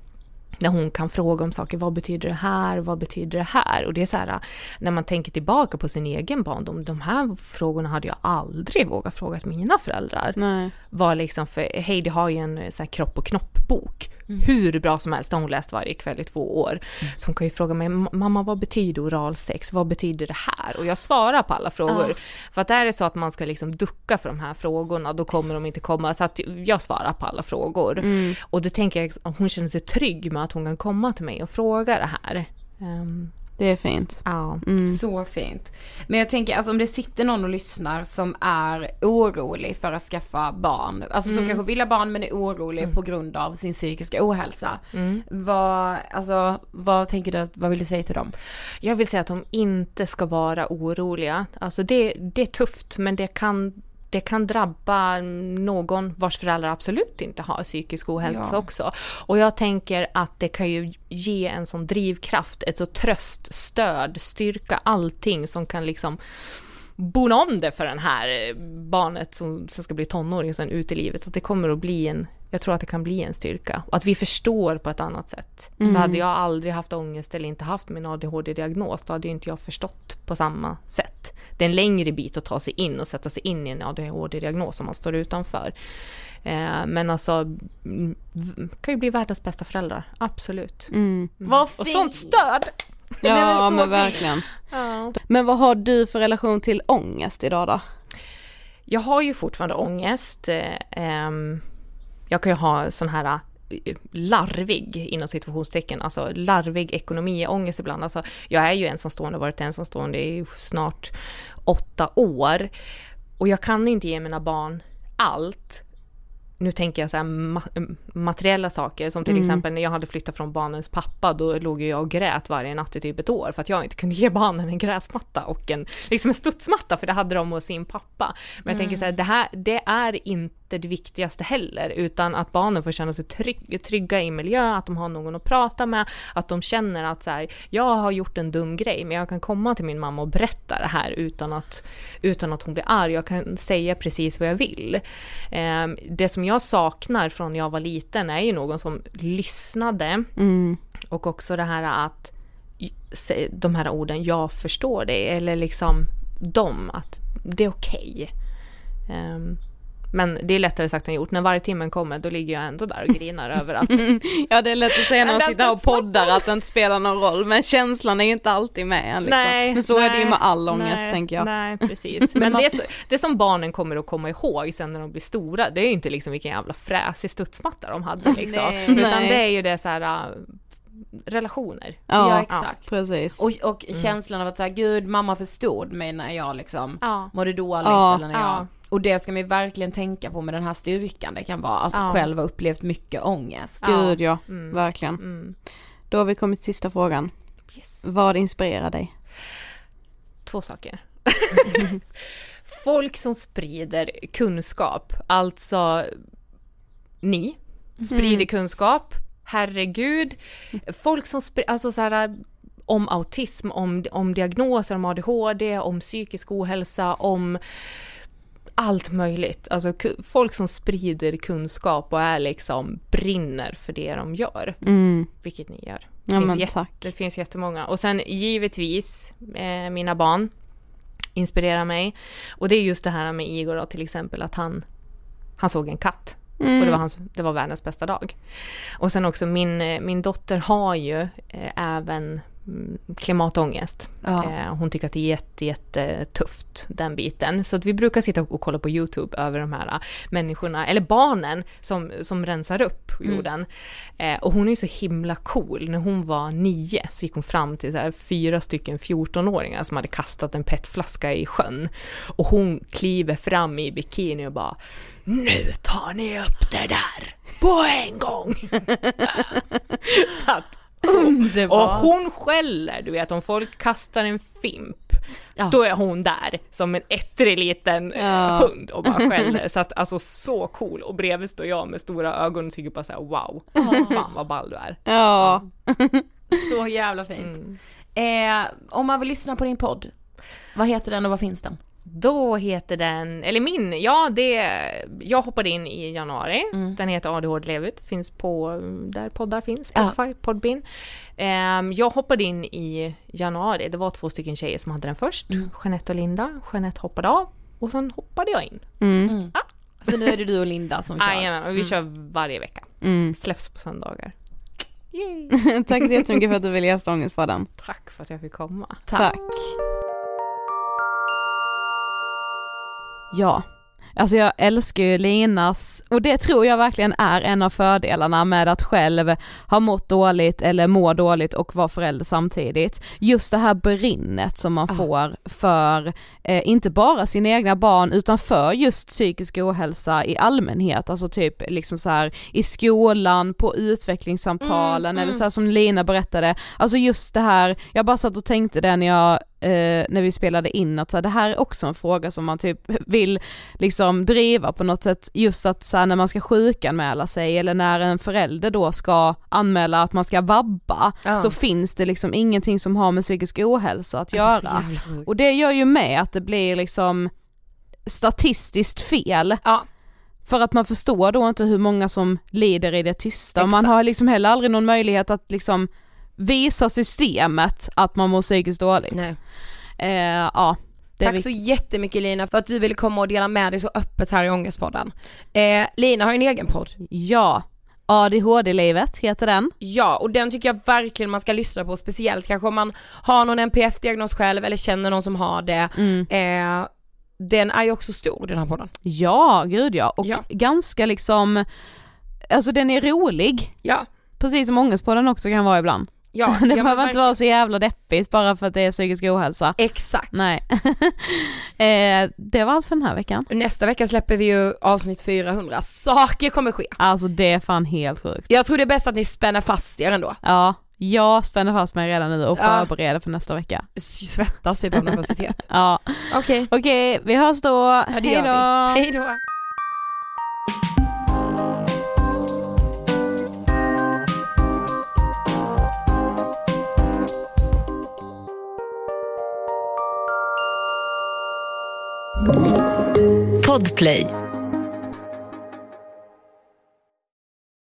när hon kan fråga om saker, vad betyder det här, vad betyder det här? Och det är så här, när man tänker tillbaka på sin egen barndom, de här frågorna hade jag aldrig vågat fråga mina föräldrar. Nej. Var liksom, för Heidi har ju en så här kropp och knopp-bok, hur bra som helst, det har hon läst varje kväll i två år. Så hon kan ju fråga mig, mamma vad betyder oralsex, vad betyder det här? Och jag svarar på alla frågor. För att är det så att man ska liksom ducka för de här frågorna, då kommer de inte komma. Så att jag svarar på alla frågor. Och då tänker jag hon känner sig trygg med att hon kan komma till mig och fråga det här. Ehm, Det är fint. ja. Så fint. Men jag tänker, alltså om det sitter någon och lyssnar som är orolig för att skaffa barn, alltså som kanske vill ha barn men är orolig på grund av sin psykiska ohälsa. Vad, alltså vad tänker du, vad vill du säga till dem? Jag vill säga att de inte ska vara oroliga. Alltså det, det är tufft men det kan, det kan drabba någon vars föräldrar absolut inte har psykisk ohälsa Ja. också. Och jag tänker att det kan ju ge en sån drivkraft, ett så tröst, stöd, styrka, allting som kan liksom bona om det för den här eh, barnet som sen ska bli tonåring sen ut i livet. Att det kommer att bli en, jag tror att det kan bli en styrka. Och att vi förstår på ett annat sätt. För hade jag aldrig haft ångest eller inte haft min ADHD-diagnos, då hade ju inte jag förstått på samma sätt. Det är en längre bit att ta sig in och sätta sig in i en ADHD-diagnos om man står utanför. Eh, men alltså, mm, kan ju bli världens bästa föräldrar, absolut. Mm. Vad Och sånt stöd! Ja Nej, men men verkligen. Ja. Men vad har du för relation till ångest idag då? Jag har ju fortfarande ångest. eh, ehm, jag kan ju ha sån här eh, larvig, inom situationstecken, alltså larvig ekonomiångest ibland. Alltså, jag är ju ensamstående, varit ensamstående i snart åtta år. Och jag kan inte ge mina barn allt. Nu tänker jag så här ma- materiella saker, som till exempel när jag hade flyttat från barnens pappa, då låg jag och grät varje natt i typ ett år för att jag inte kunde ge barnen en gräsmatta och en, liksom en studsmatta, för det hade de hos sin pappa. Men jag tänker så här, det här, det är inte det viktigaste heller, utan att barnen får känna sig trygg, trygga i miljö, att de har någon att prata med, att de känner att så här, jag har gjort en dum grej, men jag kan komma till min mamma och berätta det här utan att, utan att hon blir arg. Jag kan säga precis vad jag vill. Ehm, det som jag saknar från jag var liten är ju någon som lyssnade och också det här att de här orden, jag förstår dig, eller liksom de, att det är okej. Ehm, men det är lättare sagt än gjort. När varje timmen kommer då ligger jag ändå där och grinar över att Ja det är lätt att säga när man sitter och poddar att det inte spelar någon roll, men känslan är inte alltid med liksom. Men så är det ju med all ångest nej, tänker jag. Nej, precis. Men det, det som barnen kommer att komma ihåg sen när de blir stora, det är ju inte liksom vilken jävla fräsig studsmatta de hade liksom. Nej. Utan Nej. det är ju det så här äh, relationer. Ja, Ja, exakt. precis. Och, och känslan av att säga gud mamma förstod mig när jag liksom Ja. mådde dåligt Ja. eller när jag Ja. Och det ska man verkligen tänka på med den här styrkan det kan vara, alltså Ja. själv ha upplevt mycket ångest. Gud ja, Mm. verkligen. Mm. Då har vi kommit till sista frågan. Yes. Vad inspirerar dig? Två saker. Folk som sprider kunskap, alltså ni sprider kunskap, herregud. Folk som sprider, alltså så här om autism, om, om diagnoser, om ADHD, om psykisk ohälsa, om allt möjligt. Alltså folk som sprider kunskap och är liksom brinner för det de gör, Mm. vilket ni gör. Ja finns jätte- tack. Det finns jättemånga. Och sen givetvis eh, mina barn inspirerar mig. Och det är just det här med Igor då, till exempel att han, han såg en katt. Mm. Och det var, hans, det var världens bästa dag. Och sen också min, eh, min dotter har ju eh, även mm, klimatångest. Ja. Eh, hon tycker att det är jätte, jätte tufft den biten. Så att vi brukar sitta och kolla på YouTube över de här eh, människorna, eller barnen som, som rensar upp jorden. Eh, och hon är ju så himla cool. När hon var nio så gick hon fram till så fyra stycken 14-åringar som hade kastat en petflaska i sjön. Och hon kliver fram i bikini och bara Nu tar ni upp det där på en gång! så att och hon skäller, du vet om folk kastar en fimp, Ja. då är hon där som en ettrig liten eh, Ja. hund och bara skäller. Så att alltså så cool och bredvid står jag med stora ögon och tycker bara såhär wow, fan vad ball du är. Ja. Så jävla fint. Mm. Eh, om man vill lyssna på din podd, vad heter den och var finns den? Då heter den, eller min, ja det, jag hoppade in i januari. Mm. Den heter ADHD lev ut, finns på där poddar finns, Ja. Spotify, Podbean. Ehm, jag hoppade in i januari, det var två stycken tjejer som hade den först, Mm. Jeanette och Linda. Jeanette hoppade av och sen hoppade jag in. Mm. Så nu är det du och Linda som kör. Jajamän, och vi kör varje vecka. Mm. Släpps på söndagar. Yay. Tack så jättemycket för att du ville gästa Ångestpodden. Tack för att jag fick komma. Tack. Ja, alltså jag älskar ju Linas, och det tror jag verkligen är en av fördelarna med att själv ha mått dåligt eller må dåligt och vara förälder samtidigt. Just det här brinnet som man Ah. får för, eh, inte bara sina egna barn utan för just psykisk ohälsa i allmänhet, alltså typ liksom så här i skolan, på utvecklingssamtalen Mm, eller mm. så som Lina berättade, alltså just det här, jag bara satt och tänkte det när jag eh, när vi spelade in att så här, det här är också en fråga som man typ vill liksom driva på något sätt just att så här, när man ska sjukanmäla sig eller när en förälder då ska anmäla att man ska vabba Ja. så finns det liksom ingenting som har med psykisk ohälsa att Det göra. sjukt. Och det gör ju med att det blir liksom statistiskt fel. Ja. För att man förstår då inte hur många som lider i det tysta och man Exakt. har liksom heller aldrig någon möjlighet att liksom visa systemet att man mår psykiskt dåligt. Nej. Eh, ja. Tack så jättemycket Lina för att du ville komma och dela med dig så öppet här i Ångestpodden. Eh, Lina har en egen podd. Ja, ADHD-livet heter den. Ja, och den tycker jag verkligen man ska lyssna på, speciellt kanske om man har någon NPF-diagnos själv eller känner någon som har det. Eh, den är ju också stor den här podden. Ja, gud ja. Och Ja. ganska liksom, alltså den är rolig. Ja. Precis som Ångestpodden också kan vara ibland. Ja, det ja, behöver inte verkligen. vara så jävla deppigt bara för att det är psykisk ohälsa. Exakt. Nej. eh, det var allt för den här veckan. Nästa vecka släpper vi ju avsnitt 400, saker kommer ske. Alltså det är fan helt sjukt. Jag tror det är bäst att ni spänner fast er ändå. Ja, jag spänner fast mig redan nu och Ja. förbereder för nästa vecka. Svettas typ av nervositet. Ja, Okej, okej vi hörs då. ja, Hej då. Hej då. Podplay.